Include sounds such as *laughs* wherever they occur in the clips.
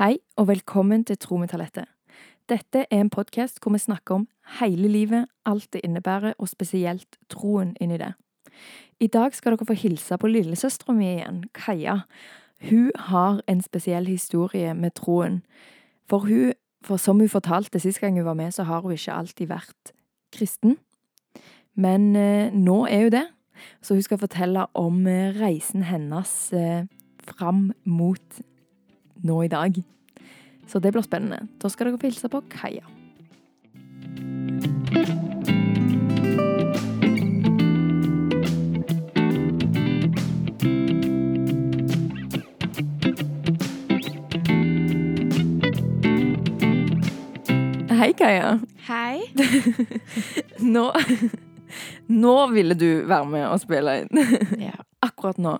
Hei, og velkommen til Tro med talentet. Dette er en podkast hvor vi snakker om hele livet, alt det innebærer, og spesielt troen inni det. I dag skal dere få hilse på lillesøstera mi igjen, Kaja. Hun har en spesiell historie med troen. For hun, for som hun fortalte sist gang hun var med, så har hun ikke alltid vært kristen. Men eh, nå er hun det, så hun skal fortelle om eh, reisen hennes eh, fram mot nå i dag. Så det blir spennende. Da skal dere få hilse på Kaja. Hei, Kaja. Hei. *laughs* Nå, nå ville du være med og spille inn. Ja. Akkurat nå.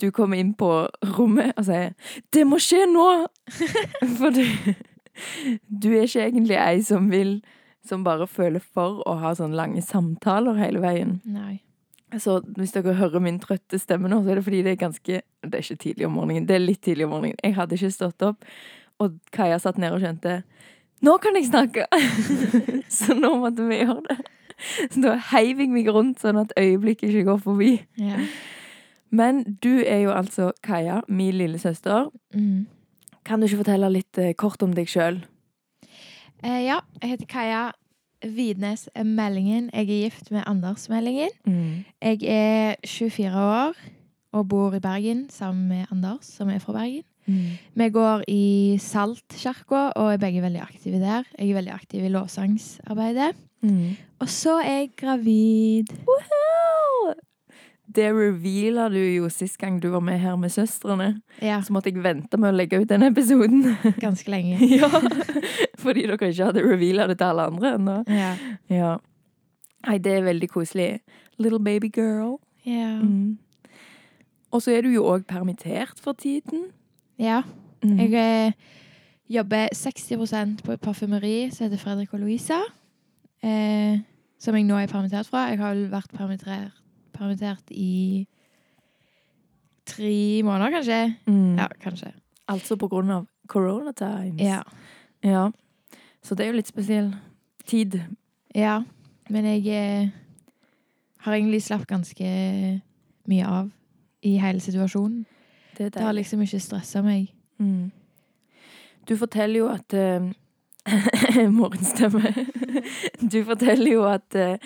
Du kommer inn på rommet og sier 'Det må skje nå!' *laughs* For du, du er ikke egentlig ei som vil Som bare føler for å ha sånne lange samtaler hele veien. Nei. Så hvis dere hører min trøtte stemme nå, så er det fordi det er ganske Det er ikke tidlig om morgenen, det er litt tidlig om morgenen. Jeg hadde ikke stått opp, og Kaja satt ned og skjønte Nå kan jeg snakke! *laughs* så nå måtte vi gjøre det. Så da heiv jeg meg rundt sånn at øyeblikket ikke går forbi. Ja. Men du er jo altså Kaja, min lillesøster. Mm. Kan du ikke fortelle litt eh, kort om deg sjøl? Eh, ja, jeg heter Kaja Vidnes Meldingen. Jeg er gift med Anders Meldingen. Jeg er 24 år og bor i Bergen sammen med Anders, som er fra Bergen. Vi går i Saltkirka og er begge veldig aktive der. Jeg er veldig aktiv i lovsangsarbeidet. Og så er jeg gravid. Det reveala du jo sist gang du var med her med søstrene. Ja, Så måtte jeg vente med å legge ut denne episoden. *laughs* ganske lenge. *laughs* ja, Fordi dere ikke hadde reveala det til alle andre ennå. Ja. Ja. Nei, det er veldig koselig. Little baby girl. Ja. Mm. Og så er du jo òg permittert for tiden. ja. Mm. Jeg eh, jobber 60% på et parfymeri som heter Fredrik og Louisa. Eh, som jeg nå er permittert fra. Jeg har vært permittert, permittert i tre måneder, kanskje. Mm. Ja, kanskje. Altså på grunn av corona times. Ja. Ja. Så det er jo litt spesiell tid. ja. Men jeg eh, har egentlig slapp ganske mye av i hele situasjonen. Det Det har liksom ikke stressa meg. Mm. Du forteller jo at uh, *laughs* Morgenstemme. *laughs* du forteller jo at, eh,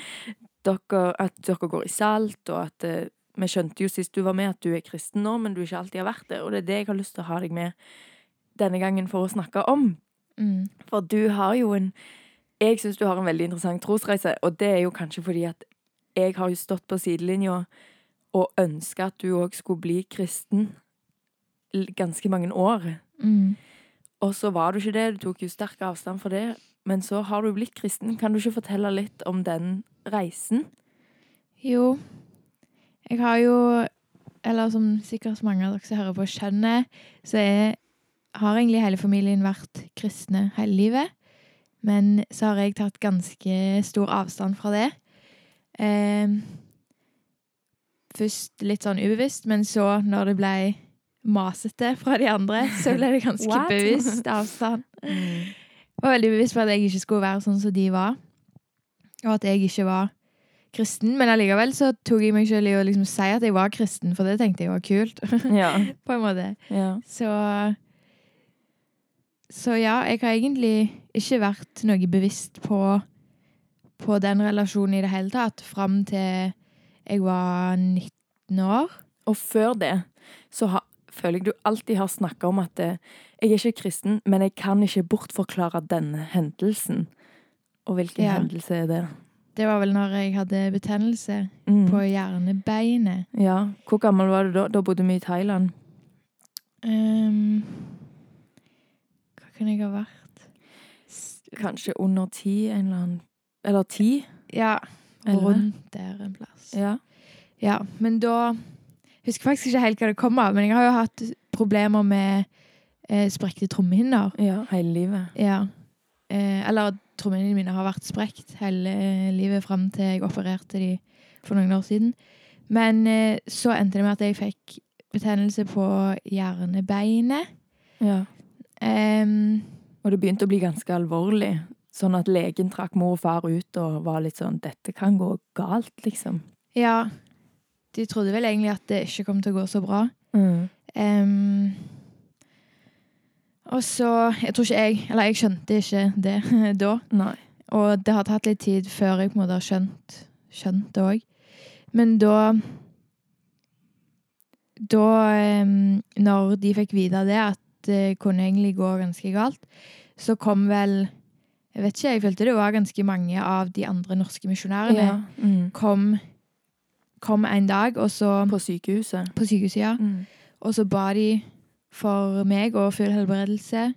dere, at dere går i salt, og at eh, Vi skjønte jo sist du var med at du er kristen nå, men du ikke alltid har vært det. Og det er det jeg har lyst til å ha deg med denne gangen for å snakke om. Mm. For du har jo en Jeg syns du har en veldig interessant trosreise, og det er jo kanskje fordi at jeg har jo stått på sidelinja og ønska at du òg skulle bli kristen ganske mange år. Mm. Og så var du ikke det, du tok jo sterk avstand fra det. Men så har du blitt kristen. Kan du ikke fortelle litt om den reisen? Jo, jeg har jo Eller som sikkert mange av dere som hører på, skjønner, så jeg har egentlig hele familien vært kristne hele livet. Men så har jeg tatt ganske stor avstand fra det. Eh, først litt sånn ubevisst, men så, når det ble masete fra de andre, så ble det *laughs* ganske bevisst avstand. Jeg var veldig bevisst på at jeg ikke skulle være sånn som de var. Og at jeg ikke var kristen. Men allikevel så tok jeg meg selv i å liksom si at jeg var kristen, for det tenkte jeg var kult. *laughs* Ja. på en måte. ja. Så Så ja, jeg har egentlig ikke vært noe bevisst på, på den relasjonen i det hele tatt, fram til jeg var 19 år. Og før det så har, føler jeg du alltid har snakka om at eh, jeg er ikke kristen, men jeg kan ikke bortforklare denne hendelsen. Og hvilken Ja. hendelse er det? Det var vel når jeg hadde betennelse Mm. på hjernebeinet. Ja. Hvor gammel var du da? Da bodde vi i Thailand. Um, hva kan jeg ha vært? Kanskje under ti, en eller annen Eller ti? Ja, rundt der en plass. Ja. Ja, men da Husker faktisk ikke helt hva det kom av, men jeg har jo hatt problemer med eh, sprekte trommehinner. ja. Hele livet. Ja. Eh, eller trommehinnene mine har vært sprekt hele eh, livet fram til jeg opererte de for noen år siden. Men eh, så endte det med at jeg fikk betennelse på hjernebeinet. Ja. Um, Og det begynte å bli ganske alvorlig. Sånn at legen trakk mor og far ut og var litt sånn 'Dette kan gå galt', liksom. ja. De trodde vel egentlig at det ikke kom til å gå så bra. Em, og så Jeg tror ikke jeg Eller jeg skjønte ikke det *laughs* da. Nei. Og det har tatt litt tid før jeg på en måte har skjønt, skjønt det òg. Men da Da Når de fikk vite det, at det kunne egentlig gå ganske galt, så kom vel Jeg vet ikke, jeg følte det var ganske mange av de andre norske misjonærene. Ja. Mm. Kom, kom en dag, og så På sykehuset. På sykehuset, ja. Mm. Og så ba de for meg og full helbredelse.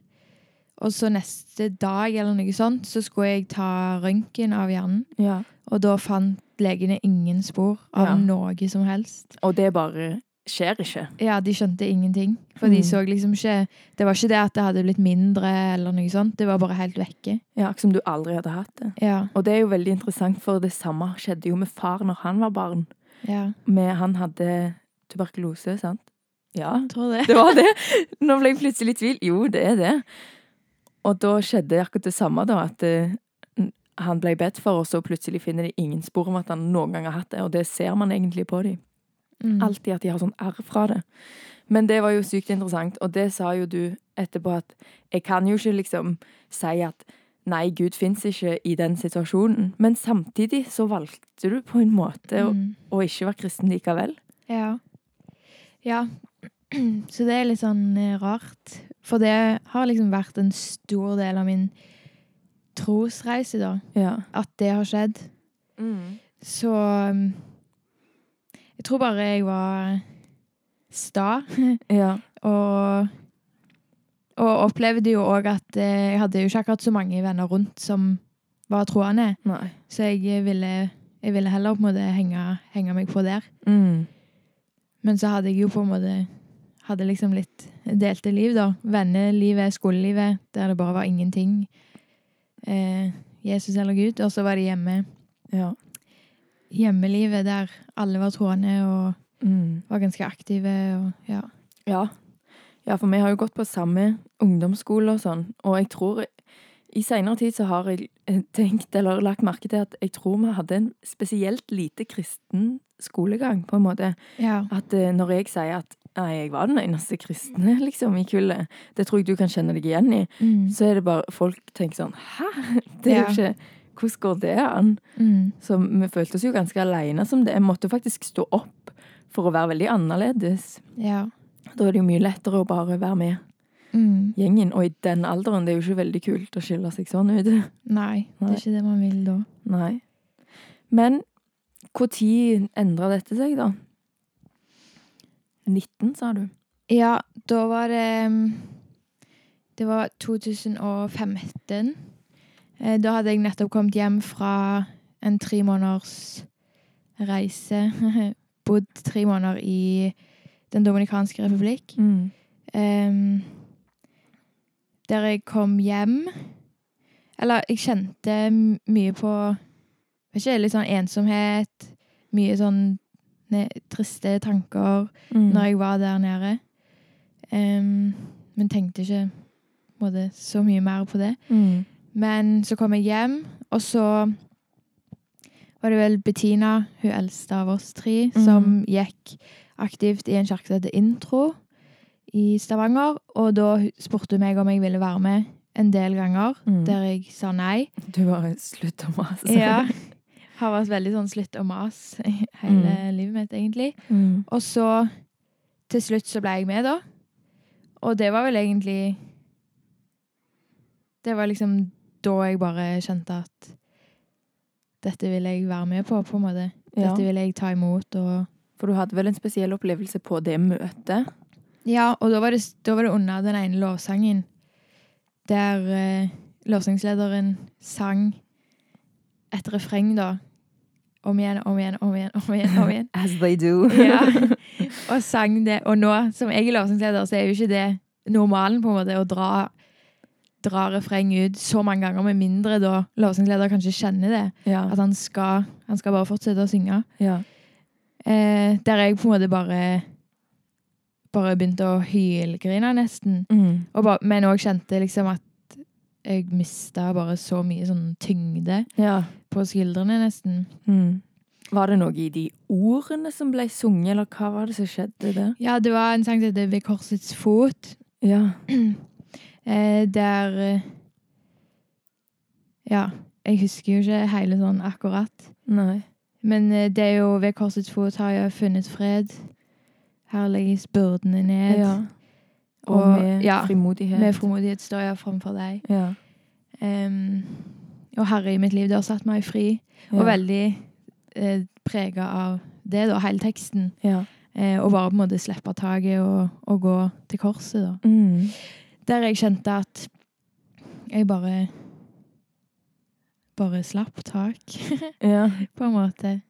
Og så neste dag eller noe sånt, så skulle jeg ta røntgen av hjernen. Ja. Og da fant legene ingen spor av Ja. noe som helst. Og det bare skjer ikke. Ja, de skjønte ingenting. For de Mm. så liksom ikke Det var ikke det at det hadde blitt mindre eller noe sånt. Det var bare helt vekke. Ja, Akkurat som du aldri hadde hatt det. Ja. Og det er jo veldig interessant, for det samme skjedde jo med far når han var barn. Ja. Med, han hadde tuberkulose, sant? Ja, det. det var det. Nå ble jeg plutselig i tvil. Jo, det er det. Og da skjedde akkurat det samme, da. At uh, han ble bedt for, og så plutselig finner de ingen spor om at han noen gang har hatt det. Og det ser man egentlig på dem. Mm. Alltid at de har sånn arr fra det. Men det var jo sykt interessant, og det sa jo du etterpå at jeg kan jo ikke liksom si at nei, Gud fins ikke i den situasjonen. Men samtidig så valgte du på en måte å, Mm. å ikke være kristen likevel. Ja. Ja. *clears throat* Så det er litt sånn eh, rart. For det har liksom vært en stor del av min trosreise, da. Ja. At det har skjedd. Så um, Jeg tror bare jeg var sta. *laughs* Ja. Og, og opplevde jo òg at eh, jeg hadde jo ikke akkurat så mange venner rundt som var troende. Nei. Så jeg ville, jeg ville heller på en måte henge, henge meg på der. Mm. Men så hadde jeg jo på en måte Hadde liksom litt delte liv, da. Vennelivet, skolelivet, der det bare var ingenting. Eh, Jesus eller Gud. Og så var det hjemme. Ja. Hjemmelivet der alle var troende og Mm. var ganske aktive. Og, ja. ja. Ja, for vi har jo gått på samme ungdomsskole og sånn, og jeg tror i seinere tid så har jeg eh, tenkt, eller lagt merke til, at jeg tror vi hadde en spesielt lite kristen skolegang, på en måte. ja. At eh, når jeg sier at nei, jeg var den eneste kristne, *laughs* liksom, i kullet, det tror jeg du kan kjenne deg igjen i, Mm. så er det bare Folk tenker sånn Hæ? *laughs* Det er jo ikke Hvordan går det an? Mm. Så vi følte oss jo ganske aleine som det. Jeg måtte faktisk stå opp for å være veldig annerledes. ja. Da er det jo mye lettere å bare være med Mm. gjengen. Og i den alderen, det er jo ikke veldig kult å skille seg sånn ut. *laughs* Nei, det Nei. er ikke det man vil da. Nei. Men når endra dette seg, da? 19, sa du? Ja, da var det Det var 2015. Eh, Da hadde jeg nettopp kommet hjem fra en tre måneders reise. *laughs* Bodd tre måneder i Den dominikanske republikk. Mm. Der jeg kom hjem Eller jeg kjente mye på vet ikke, Litt sånn ensomhet. Mye sånn triste tanker Mm. når jeg var der nede. Um, men tenkte ikke måte, så mye mer på det. Mm. Men så kom jeg hjem, og så var det vel Bettina, hun eldste av oss tre, som gikk aktivt i en kirke som heter Intro i Stavanger. Og da spurte hun meg om jeg ville være med en del ganger, Mm. der jeg sa nei. Du bare slutta å mase. Ja. Har vært veldig sånn slutt og mas hele hele livet mitt, egentlig. Mm. Og så til slutt så ble jeg med, da. Og det var vel egentlig Det var liksom da jeg bare kjente at dette vil jeg være med på, på en måte. Ja. Dette vil jeg ta imot. Og For du hadde vel en spesiell opplevelse på det møtet? ja, og da var, det, da var det under den ene lovsangen der eh, lovsangslederen sang et refreng, da. Om igjen, om igjen, om igjen, om igjen. om igjen. *laughs* As they do. Ja. *laughs* Og sang det. Og nå, som jeg er lovsangsleder, så er jo ikke det normalen, på en måte, å dra, dra refreng ut så mange ganger, med mindre da lovsangsleder kanskje kjenner det. Ja. At han skal, han skal bare fortsette å synge. ja. Eh, der jeg på en måte bare bare begynte å hylgrine, nesten. Mm. Og ba, men òg kjente liksom at jeg mista bare så mye sånn tyngde Ja. på skuldrene, nesten. Mm. Var det noe i de ordene som ble sunget, eller hva var det som skjedde der? Ja, det var en sang som heter 'Ved korsets fot', Ja. *clears throat* eh, der eh, Ja, jeg husker jo ikke hele sånn akkurat. Nei. Men eh, det er jo 'Ved korsets fot har jeg funnet fred'. Her legges byrdene ned. Ja. Og, Og- med ja, frimodighet. Med frimodighet står jeg framfor deg. ja. Um, og Herre i mitt liv, det har satt meg fri. Ja. Og veldig eh, prega av det, da, hele teksten. Ja. Eh, og bare på en måte slippe taket og, og gå til korset, da. Mm. Der jeg kjente at jeg bare Bare slapp tak, *laughs* ja. på en måte.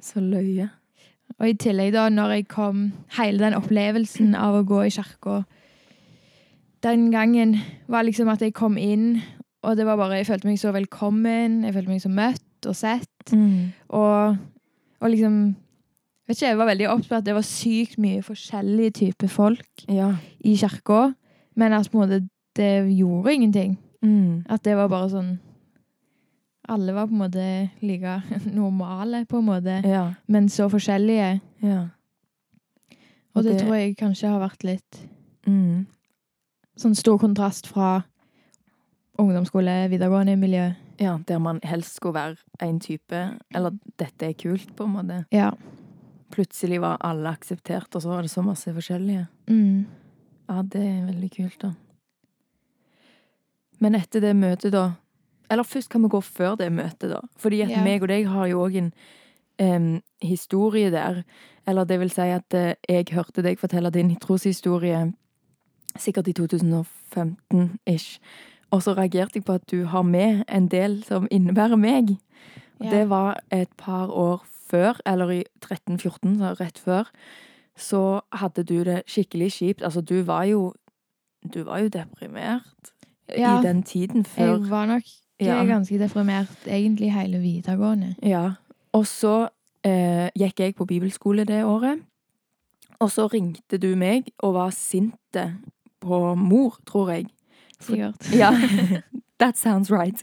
Så løye. Og i tillegg, da, når jeg kom Hele den opplevelsen av å gå i kirka Den gangen var liksom at jeg kom inn, og det var bare Jeg følte meg så velkommen, jeg følte meg så møtt og sett. Mm. Og, og liksom Vet ikke, Jeg var veldig opptatt av at det var sykt mye forskjellige typer folk Ja. i kirka, men at på en måte det gjorde ingenting. Mm. At det var bare sånn Alle var på en måte like *laughs* normale, på en måte, Ja. men så forskjellige. Ja. Og det, tror jeg kanskje har vært litt mm. sånn stor kontrast fra ungdomsskole, videregående miljø. Ja, der man helst skulle være en type, eller dette er kult, på en måte. Ja. Plutselig var alle akseptert, og så var det så masse forskjellige. Mm. Ja, det er veldig kult, da. Men etter det møtet, da Eller først kan vi gå før det møtet, da. Fordi at Ja. meg og deg har jo òg en um, historie der. Eller det vil si at uh, jeg hørte deg fortelle din troshistorie sikkert i 2015-ish. Og så reagerte jeg på at du har med en del som innebærer meg. Ja. det var et par år før, eller i 13-14, så rett før, så hadde du det skikkelig kjipt. Altså, du var jo Du var jo deprimert Ja, i den tiden før. Jeg var nok Ja. ganske deprimert egentlig hele videregående. Ja. Og så eh, gikk jeg på bibelskole det året. Og så ringte du meg og var sinte på mor, tror jeg. Sikkert. *laughs* Ja. That sounds right.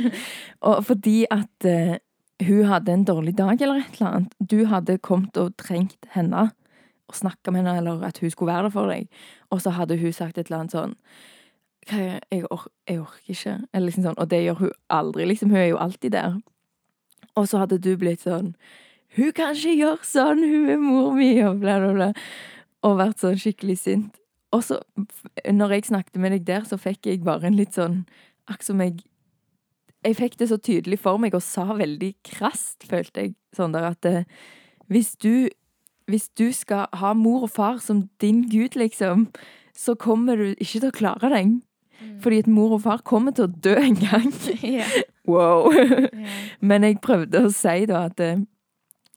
*laughs* og fordi at eh, hun hadde en dårlig dag eller et eller annet. Du hadde kommet og trengt henne og snakka med henne, eller at hun skulle være der for deg. Og så hadde hun sagt et eller annet sånn «Hva, jeg, or jeg orker ikke. Eller liksom sånn. Og det gjør hun aldri, liksom. Hun er jo alltid der. Og så hadde du blitt sånn Hun kan ikke gjøre sånn, hun er mor mi, og bla, bla, bla. Og vært sånn skikkelig sint. Og så, når jeg snakket med deg der, så fikk jeg bare en litt sånn Akkurat som jeg Jeg fikk det så tydelig for meg og sa veldig krast, følte jeg. Sånn der at eh, hvis du Hvis du skal ha mor og far som din gud, liksom, så kommer du ikke til å klare deg. Fordi at mor og far kommer til å dø en gang. *laughs* *laughs* Yeah. Wow. Yeah. Men jeg prøvde å si da at eh,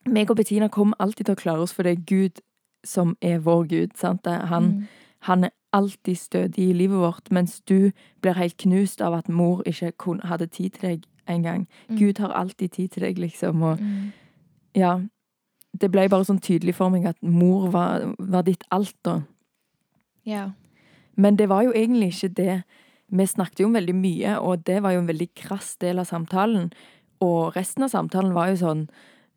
meg og Bettina kommer alltid til å klare oss, for det er Gud som er vår Gud. sant? Er Han, Mm. han er alltid stødig i livet vårt, mens du blir helt knust av at mor ikke kun hadde tid til deg en gang. Mm. Gud har alltid tid til deg, liksom. Og Mm. ja, det ble bare sånn tydelig for meg at mor var, var ditt alt, da. Ja. Men det var jo egentlig ikke det. Vi snakket jo om veldig mye, og det var jo en veldig krass del av samtalen. Og resten av samtalen var jo sånn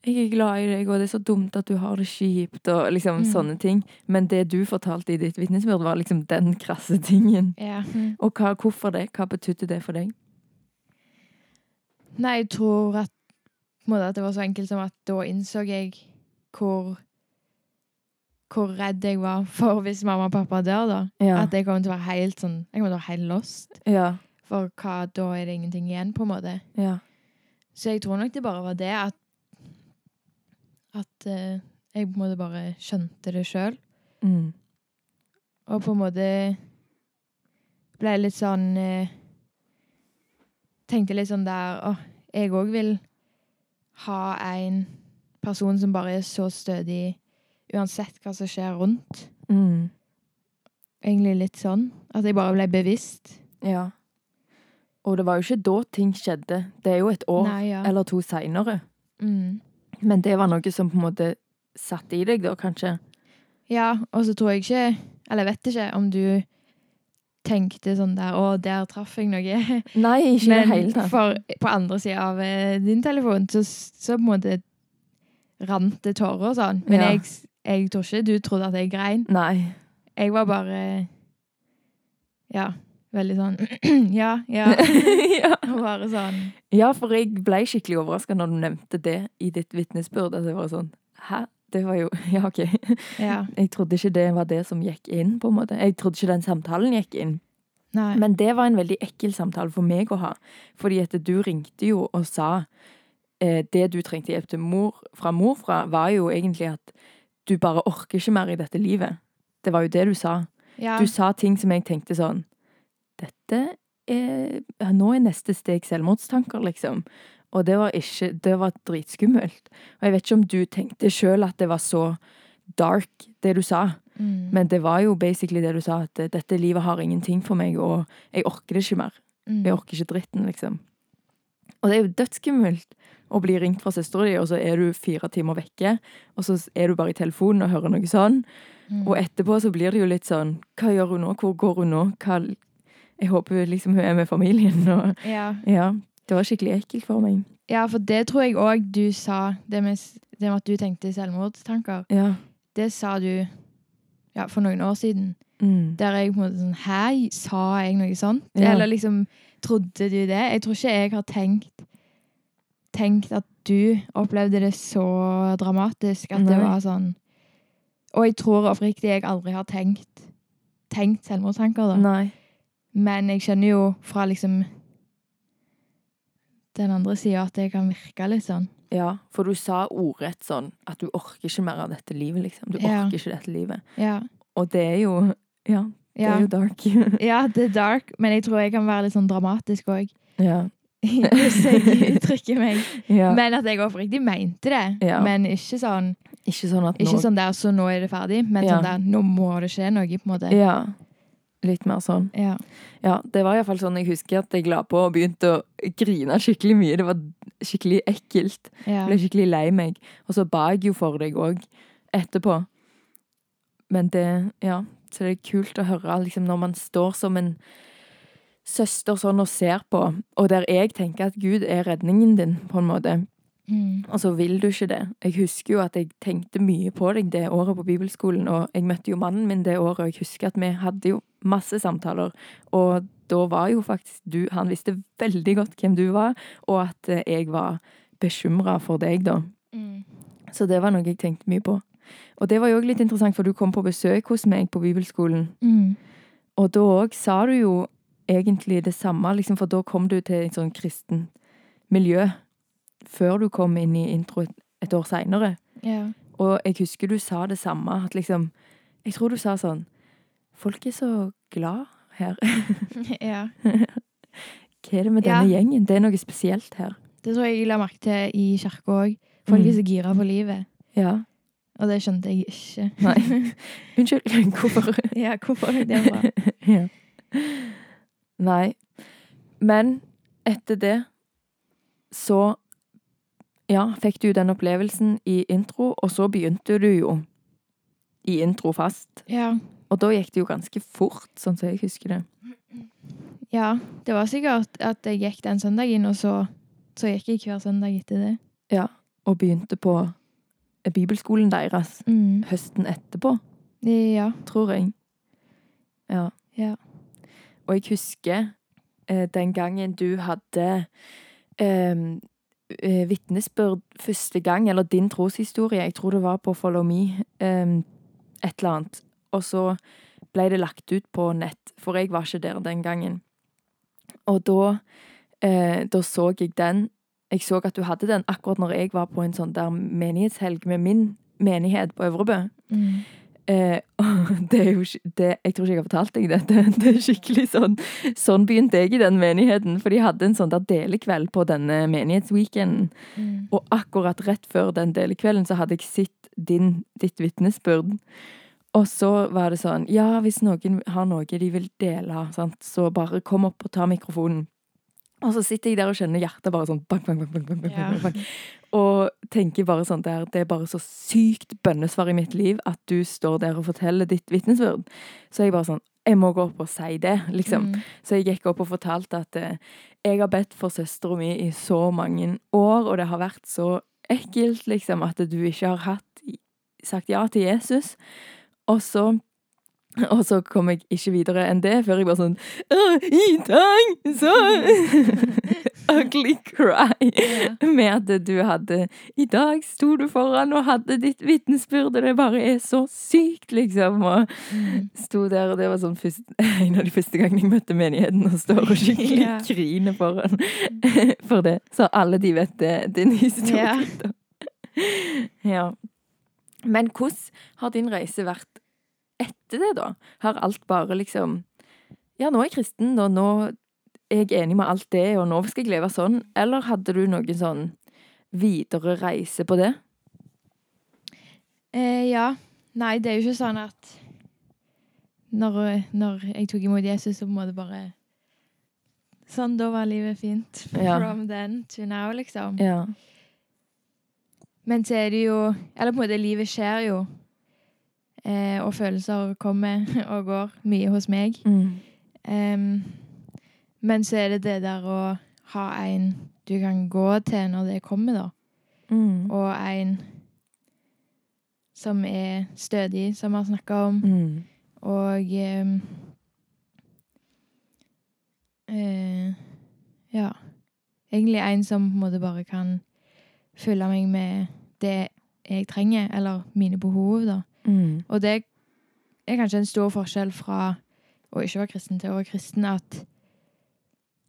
Jeg er glad i deg, og det er så dumt at du har det kjipt, og liksom Mm. sånne ting. Men det du fortalte i ditt vitnesbyrd, var liksom den krasse tingen. ja. Mm. Og hva, hvorfor det? Hva betydde det for deg? Nei, jeg tror at, at det var så enkelt som at da innså jeg hvor hvor redd jeg var for hvis mamma og pappa dør, da. Ja. At jeg kommer til å være helt sånn Jeg kommer til å være helt lost. Ja. For hva, da er det ingenting igjen, på en måte. Ja. Så jeg tror nok det bare var det at At uh, jeg på en måte bare skjønte det sjøl. Mm. Og på en måte ble litt sånn uh, Tenkte litt sånn der Å, jeg òg vil ha en person som bare er så stødig uansett hva som skjer rundt. Mm. Egentlig litt sånn. At jeg bare ble bevisst. Ja. Og det var jo ikke da ting skjedde. Det er jo et år Nei, ja. eller to seinere. Mm. Men det var noe som på en måte satt i deg da, kanskje? Ja, og så tror jeg ikke Eller jeg vet ikke om du tenkte sånn der Å, der traff jeg noe. *laughs* Nei, ikke Men helt, for på andre sida av eh, din telefon, så, så på en måte rant det tårer og sånn. Men Ja. jeg, jeg tror ikke du trodde at jeg grein. Nei. Jeg var bare Ja, veldig sånn *clears throat* Ja, ja. *laughs* ja. *laughs* Bare sånn ja, for jeg ble skikkelig overraska når du nevnte det i ditt vitnesbyrd. At det var sånn Hæ? Det var jo *laughs* Ja, OK. Ja. Jeg trodde ikke det var det som gikk inn, på en måte. Jeg trodde ikke den samtalen gikk inn. Nei. Men det var en veldig ekkel samtale for meg å ha. Fordi at du ringte jo og sa eh, det du trengte hjelp til mor, fra mor fra, var jo egentlig at du bare orker ikke mer i dette livet. Det var jo det du sa. ja. Du sa ting som jeg tenkte sånn Dette er Nå er neste steg selvmordstanker, liksom. Og det var ikke Det var dritskummelt. Og jeg vet ikke om du tenkte sjøl at det var så dark, det du sa. Mm. Men det var jo basically det du sa, at eh, dette livet har ingenting for meg, og jeg orker det ikke mer. Mm. Jeg orker ikke dritten, liksom. Og det er jo dødsskummelt å bli ringt fra søstera di, og så er du fire timer vekke, og så er du bare i telefonen og hører noe sånn. Mm. Og etterpå så blir det jo litt sånn Hva gjør hun nå? Hvor går hun nå? Hva Jeg håper liksom hun er med familien, og ja. Ja. Det var skikkelig ekkelt for meg. ja, for det tror jeg òg du sa, det med, det med at du tenkte selvmordstanker. Ja. Det sa du ja, for noen år siden. Mm. Der jeg på en måte sånn Hæ, sa jeg noe sånt? Ja. Eller liksom Trodde du det? Jeg tror ikke jeg har tenkt Tenkt at du opplevde det så dramatisk at det var sånn Og jeg tror oppriktig jeg aldri har tenkt Tenkt selvmordstanker, da. Nei. Men jeg skjønner jo fra liksom den andre sida at det kan virke litt sånn. Ja, for du sa ordrett sånn at du orker ikke mer av dette livet, liksom. Du Ja. orker ikke dette livet. Ja. Og det er jo Ja, det Ja. er jo dark. *laughs* ja, det er dark, men jeg tror jeg kan være litt sånn dramatisk òg. ja. Hvis jeg *laughs* uttrykker meg. ja. Men at jeg oppriktig mente det. Ja. Men ikke sånn ikke sånn at nå Ikke sånn der, så nå er det ferdig, men Ja. sånn der, nå må det skje noe, på en måte. Ja. Litt mer sånn. Ja. Ja, det var iallfall sånn jeg husker at jeg la på og begynte å grine skikkelig mye. Det var skikkelig ekkelt. Ja. Ble skikkelig lei meg. Og så ba jeg jo for deg òg etterpå. Men det Ja, så det er kult å høre liksom når man står som en søster sånn og ser på, og der jeg tenker at Gud er redningen din, på en måte. Mm. Og så vil du ikke det. Jeg husker jo at jeg tenkte mye på deg det året på bibelskolen, og jeg møtte jo mannen min det året, og jeg husker at vi hadde jo masse samtaler, og da var jo faktisk du Han visste veldig godt hvem du var, og at eh, jeg var bekymra for deg, da. Mm. Så det var noe jeg tenkte mye på. Og det var jo òg litt interessant, for du kom på besøk hos meg på bibelskolen, Mm. og da òg sa du jo egentlig det samme, liksom, for da kom du til et sånn kristent miljø før du kom inn i intro et, år seinere. Ja. Og jeg husker du sa det samme, at liksom Jeg tror du sa sånn Folk er så glad her. *laughs* ja. Hva er det med Ja. denne gjengen? Det er noe spesielt her. Det tror jeg jeg la merke til i kirka òg. Folk er Mm. så gira på livet. Ja. Og det skjønte jeg ikke. Nei. Unnskyld. *laughs* Hvorfor? *laughs* ja, hvorfor det bra? ja. Nei. Men etter det så Ja, fikk du den opplevelsen i intro, og så begynte du jo i intro fast. Ja. Og da gikk det jo ganske fort, sånn som jeg husker det. ja. Det var sikkert at jeg gikk den søndagen, og så, så gikk jeg hver søndag etter det. Ja. Og begynte på bibelskolen deres Mm. høsten etterpå, Ja. tror jeg. Ja. Ja. Og jeg husker eh, den gangen du hadde eh, eh, vitnesbyrd første gang, eller din troshistorie, jeg tror det var på Follow Me, eh, et eller annet. Og så ble det lagt ut på nett, for jeg var ikke der den gangen. Og da, eh, da så jeg den. Jeg så at du hadde den akkurat når jeg var på en sånn der menighetshelg med min menighet på Øvrebø. Mm. Eh, det er jo det, Jeg tror ikke jeg har fortalt deg dette. *laughs* Det er skikkelig sånn Sånn begynte jeg i den menigheten. For de hadde en sånn der delekveld på denne menighetsweekenden. Mm. Og akkurat rett før den delekvelden så hadde jeg sett din, ditt vitnesbyrd. Og så var det sånn Ja, hvis noen har noe de vil dele, sant, så bare kom opp og ta mikrofonen. Og så sitter jeg der og kjenner hjertet bare sånn bang, bang, bang, bang, bang, bang, bang, bang. Og tenker bare sånn der, det er bare så sykt bønnesvar i mitt liv at du står der og forteller ditt vitnesbyrd. Så jeg bare sånn Jeg må gå opp og si det, liksom. Mm. Så jeg gikk opp og fortalte at eh, jeg har bedt for søstera mi i så mange år, og det har vært så ekkelt, liksom, at du ikke har hatt, sagt ja til Jesus. Og så *laughs* og så kom jeg ikke videre enn det, før jeg bare sånn I dag så *laughs* Ugly cry. Med at du hadde I dag sto du foran og hadde ditt vitnesbyrd, og det bare er så sykt, liksom. Og Mm. sto der, og det var sånn første, *laughs* en av de første gangene jeg møtte menigheten, og står og skikkelig Ja. griner foran for det. Så alle de vet det, din historie. Ja. ja. Men hvordan har din reise vært etter det, da? Har alt bare liksom Ja, nå er jeg kristen, og nå er jeg enig med alt det, og nå skal jeg leve sånn. Eller hadde du noen sånn videre reise på det? Eh, ja. Nei, det er jo ikke sånn at når, når jeg tok imot Jesus, så på en måte bare Sånn, da var livet fint. *laughs* Ja. From then to now, liksom. Ja. Men så er det jo Eller på en måte, livet skjer jo. Eh, og følelser kommer *laughs* og går mye hos meg. Mm. Em, men så er det det der å ha en du kan gå til når det kommer, da. Mm. Og en som er stødig, som vi har snakka om. Mm. Og um, eh, Ja. Egentlig en som på en måte bare kan fylle meg med det jeg trenger, eller mine behov, da. Mm. Og det er kanskje en stor forskjell fra å ikke være kristen til å være kristen, at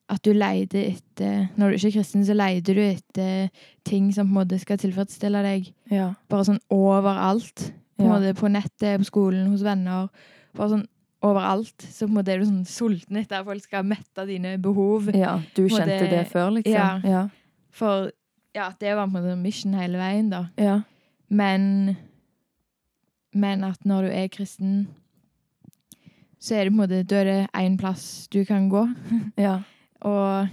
at du leter etter Når du ikke er kristen, så leter du etter ting som på en måte skal tilfredsstille deg Ja. bare sånn overalt. På, Ja. måte på nettet, på skolen, hos venner. Bare sånn overalt. Så på en måte er du sånn sulten etter at folk skal mette dine behov. ja. Du kjente det- det før, liksom? Ja. Ja. For ja, det var på en måte mission hele veien, da. Ja. Men Men at når du er kristen, så er det på en måte Da er det én plass du kan gå, *laughs* ja. og,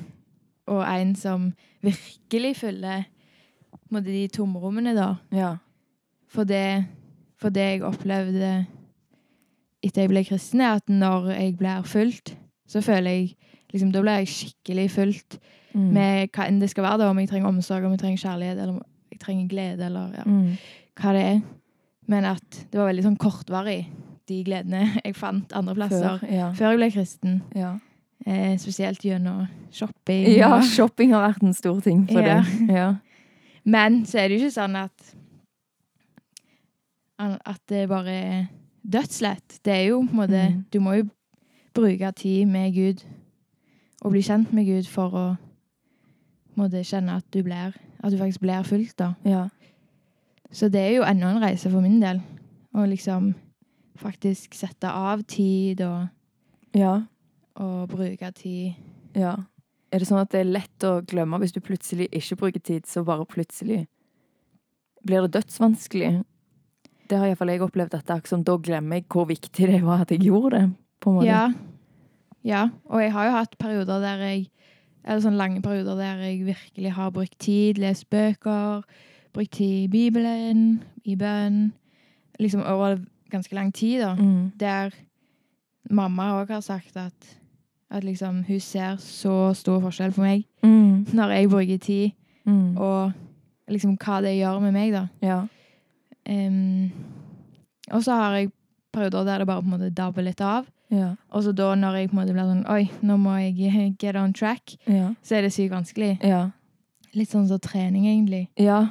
og en som virkelig fyller på en måte, de tomrommene, da. ja. For det, for det jeg opplevde etter jeg ble kristen, er at når jeg blir fulgt, så føler jeg liksom, Da blir jeg skikkelig fulgt Mm. med hva enn det skal være, da, om jeg trenger omsorg, om jeg trenger kjærlighet, eller om jeg trenger glede, eller ja, Mm. hva det er. Men at det var veldig sånn kortvarig, de gledene *laughs* jeg fant andre plasser. Før, ja. Før jeg ble kristen. Ja. Eh, spesielt gjennom shopping. ja, shopping har vært en stor ting for Ja. deg. Ja. *laughs* Men så er det jo ikke sånn at At det bare er dødslett. Det er jo på en måte Mm. Du må jo bruke tid med Gud og bli kjent med Gud for å måtte kjenne at du blir At du faktisk blir fulgt, da. ja. Så det er jo enda en reise for min del. Å liksom faktisk sette av tid og, Ja. og bruke tid. Ja. Er det sånn at det er lett å glemme hvis du plutselig ikke bruker tid, så bare plutselig blir det dødsvanskelig? Det har iallfall jeg opplevd, at det er ikke sånn... da glemmer jeg hvor viktig det var at jeg gjorde det. på en måte. Ja. ja. Og jeg har jo hatt perioder der jeg Eller sånn lange perioder der jeg virkelig har brukt tid, lest bøker, brukt tid i Bibelen, i bønn. Liksom over ganske lang tid, da. Mm. Der mamma òg har sagt at, at liksom hun ser så stor forskjell på meg Mm. når jeg bruker tid, Mm. og liksom hva det gjør med meg, da. Ja. Um, og så har jeg perioder der det bare på en måte dabber litt av. Ja. Og så da når jeg på en måte blir sånn Oi, nå må jeg get on track. Ja. Så er det sykt vanskelig. Ja. Litt sånn som trening, egentlig. Ja.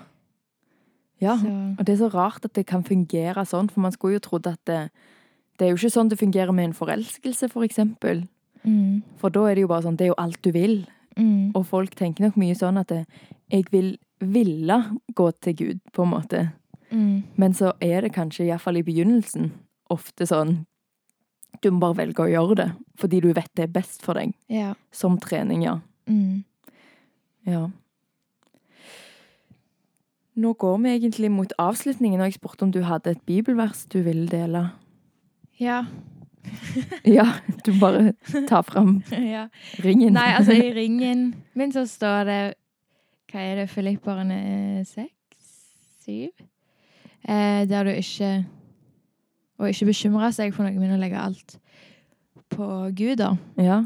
Ja. Så, Og det er så rart at det kan fungere sånn, for man skulle jo trodd at det, det er jo ikke sånn det fungerer med en forelskelse, for eksempel. mm, For da er det jo bare sånn, det er jo alt du vil. mm, Og folk tenker nok mye sånn at det, jeg vil ville gå til Gud, på en måte. mm, Men så er det kanskje, iallfall i begynnelsen, ofte sånn Du må bare velge å gjøre det, fordi du vet det er best for deg. ja. Som trening, ja. Mm. ja. Nå går vi egentlig mot avslutningen, og jeg spurte om du hadde et bibelvers du ville dele. Ja. *laughs* Ja, du bare tar fram *laughs* ja. ringen. Nei, altså, i *laughs* ringen min så står det Hva er det? Filipperne seks? Syv? Eh, der du ikke Og ikke bekymre seg for noe, men å legge alt på Gud, da. Ja.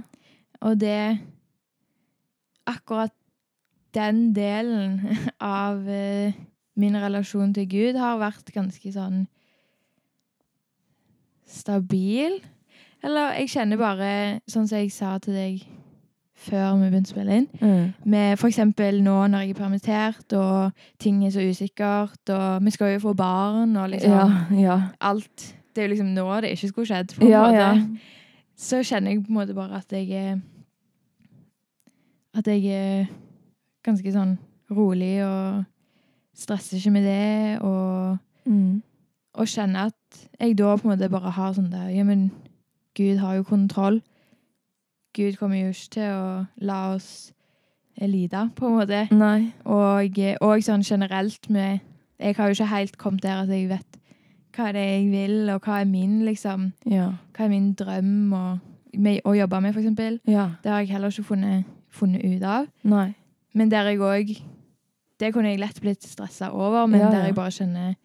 Og det Akkurat den delen *laughs* av eh, min relasjon til Gud har vært ganske sånn stabil. Eller jeg kjenner bare, sånn som jeg sa til deg før vi begynte å spille inn, Mm. med for eksempel nå når jeg er permittert, og ting er så usikkert, og vi skal jo få barn, og liksom Ja, ja. alt Det er jo liksom nå det ikke skulle skjedd, på en Ja, måte. Så kjenner jeg på en måte bare at jeg er At jeg er ganske sånn rolig og stresser ikke med det, og, Mm. og kjenner at jeg da på en måte bare har sånn der Ja, men Gud har jo kontroll. Gud kommer jo ikke til å la oss lide, på en måte. Nei. Og, og sånn generelt med Jeg har jo ikke helt kommet der at jeg vet hva det er jeg vil, og hva er min, liksom. Ja. Hva er min drøm og, med, å jobbe med, for eksempel. Ja. Det har jeg heller ikke funnet, funnet ut av. Nei. Men der jeg òg Det kunne jeg lett blitt stressa over, men Ja, der jeg bare kjenner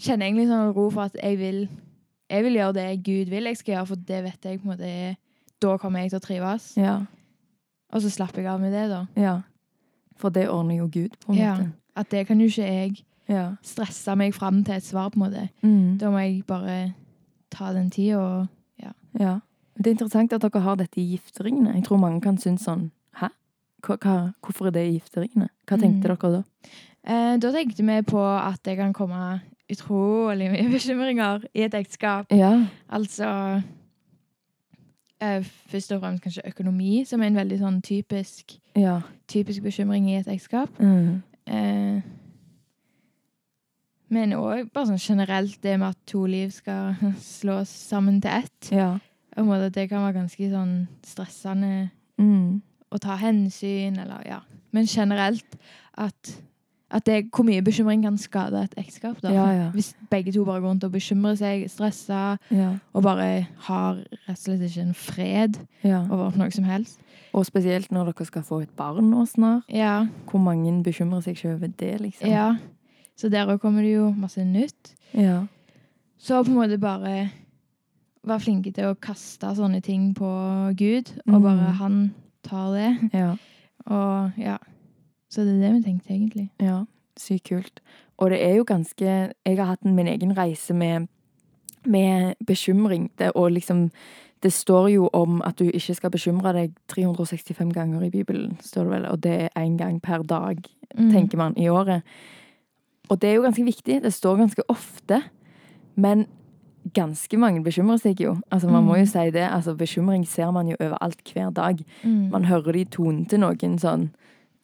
Kjenner egentlig sånn ro for at jeg vil Jeg vil gjøre det Gud vil jeg skal gjøre, for det vet jeg på en måte er Da kommer jeg til å trives. Ja. Og så slapper jeg av med det, da. Ja. For det ordner jo Gud, på en Ja. måte. At det kan jo ikke jeg Ja. stresse meg fram til et svar, på en måte. Mm. Da må jeg bare ta den tida og Ja. Det er interessant at dere har dette i gifteringene. Jeg tror mange kan synes sånn? Hva, hvorfor er det gifteringene? Hva tenkte Mm. dere da? eh, Da tenkte vi på at det kan komme utrolig mye *laughs* bekymringer i et ekteskap. Ja. Altså eh, Først og fremst kanskje økonomi, som er en veldig sånn typisk, Ja. typisk bekymring i et ekteskap. Mm. Eh, men òg bare sånn generelt det med at to liv skal *laughs* slås sammen til ett. Ja. Måte at Det kan være ganske sånn stressende Mm. Å ta hensyn, eller ja. Men generelt at, at det, hvor mye bekymring kan skade et ekteskap. da. Ja, ja. Hvis begge to bare går rundt og bekymrer seg, stresser, Ja. og bare har rett og slett ikke en fred over noe som helst. Og spesielt når dere skal få et barn nå snart. Ja, Hvor mange bekymrer seg ikke over det, liksom? ja. Så der òg kommer det jo masse nytt. Ja. Så på en måte bare være flinke til å kaste sånne ting på Gud, og Mm. bare han tar det. Ja. Og ja. Så det er det vi tenkte, egentlig. Ja, sykt kult. Og det er jo ganske Jeg har hatt min egen reise med, med bekymring. Det, og liksom Det står jo om at du ikke skal bekymre deg 365 ganger i Bibelen, står det vel, og det er én gang per dag, Mm. tenker man, i året. Og det er jo ganske viktig. Det står ganske ofte. Men ganske mange bekymrer seg jo. Altså, man må jo si det. Altså, bekymring ser man jo overalt hver dag. Mm. Man hører det i tonen til noen sånn.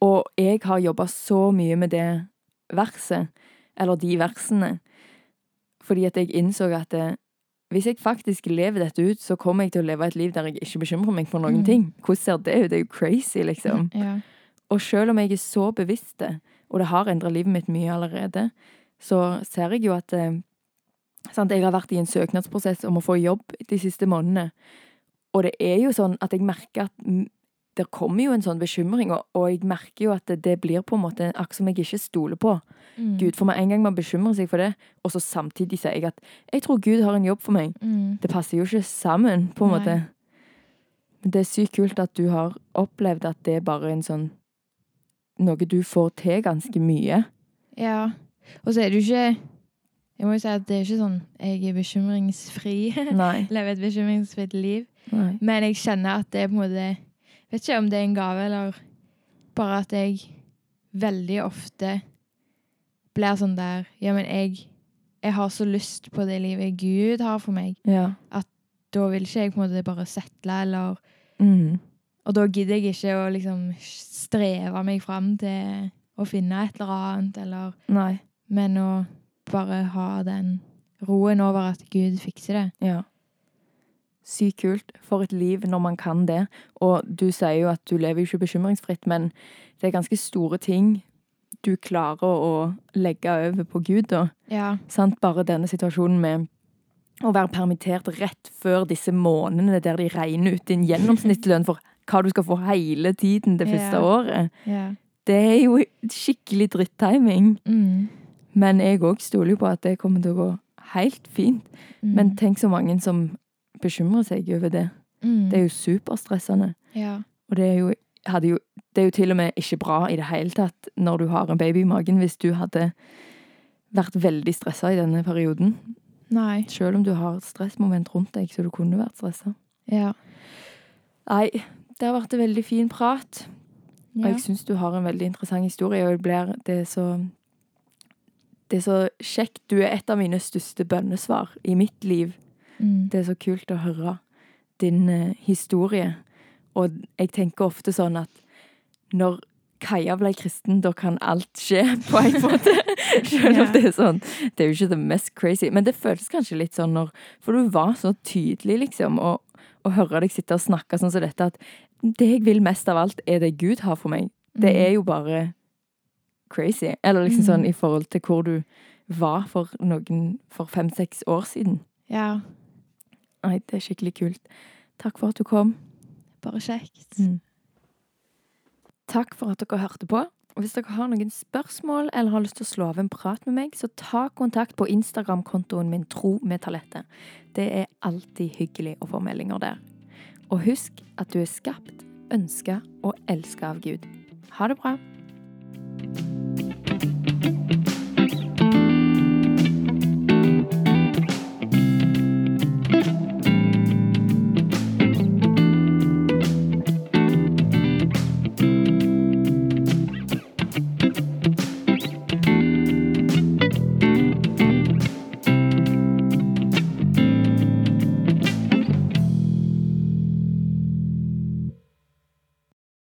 Og jeg har jobba så mye med det verset, eller de versene, fordi at jeg innså at det, hvis jeg faktisk lever dette ut, så kommer jeg til å leve et liv der jeg ikke bekymrer meg for noen Mm. ting. Hvordan ser det ut? Det er jo crazy, liksom. *laughs* Ja. Og selv om jeg er så bevisst det, og det har endra livet mitt mye allerede, så ser jeg jo at eh, sant, Jeg har vært i en søknadsprosess om å få jobb de siste månedene. Og det er jo sånn at jeg merker at det kommer jo en sånn bekymring, og, og jeg merker jo at det, det blir på en måte akkurat som jeg ikke stoler på Mm. Gud. For meg en gang man bekymrer seg for det, og så samtidig sier jeg at jeg tror Gud har en jobb for meg. Mm. Det passer jo ikke sammen, på en Nei. måte. Men det er sykt kult at du har opplevd at det er bare en sånn Noe du får til ganske mye. Ja. Og så er det jo ikke Jeg må jo si at det er ikke sånn jeg er bekymringsfri. *laughs* Nei. Lever et bekymringsfritt liv. Nei. Men jeg kjenner at det er på en måte Vet ikke om det er en gave, eller bare at jeg veldig ofte blir sånn der Ja, men jeg, jeg har så lyst på det livet Gud har for meg. Ja. Da vil ikke jeg på en måte bare settle, eller Mm. Og da gidder jeg ikke å liksom streve meg fram til å finne et eller annet, eller Nei. Men å bare ha den roen over at Gud fikser det. Ja. Sykt kult. For et liv når man kan det. Og du sier jo at du lever jo ikke bekymringsfritt, men det er ganske store ting du klarer å legge over på Gud, da. Ja. Sant? Bare denne situasjonen med å være permittert rett før disse månedene der de regner ut din gjennomsnittslønn for hva du skal få hele tiden det første Ja. året. ja. Det er jo skikkelig drittiming. Mm. Men jeg òg stoler jo på at det kommer til å gå helt fint. Mm. Men tenk så mange som bekymrer seg over det. mm. Det er jo superstressende. Ja. Og det er jo, jo, det er jo til og med ikke bra i det hele tatt når du har en baby i magen, hvis du hadde vært veldig stressa i denne perioden. Nei. Selv om du har stressmoment rundt deg, så du kunne vært stressa. Ja. Nei, det har vært en veldig fin prat. Og jeg syns du har en veldig interessant historie, og det, blir, det så Det er så kjekt. Du er et av mine største bønnesvar i mitt liv. Mm. Det er så kult å høre din eh, historie. Og jeg tenker ofte sånn at når Kaja ble kristen, da kan alt skje, *laughs* på en måte. Selv om det er sånn. Det er jo ikke det mest crazy. Men det føles kanskje litt sånn når For du var så tydelig, liksom. Og og høre deg sitte og snakke sånn som dette, at det jeg vil mest av alt, er det Gud har for meg. Det Mm. er jo bare crazy. Eller liksom sånn Mm. i forhold til hvor du var for noen for fem-seks år siden. ja. Nei, det er skikkelig kult. Takk for at du kom. Bare kjekt. Mm. Takk for at dere hørte på. Hvis dere har noen spørsmål eller har lyst til å slå av en prat med meg, så ta kontakt på Instagram-kontoen min Tro med talenter. Det er alltid hyggelig å få meldinger der. Og husk at du er skapt, ønska og elska av Gud. Ha det bra.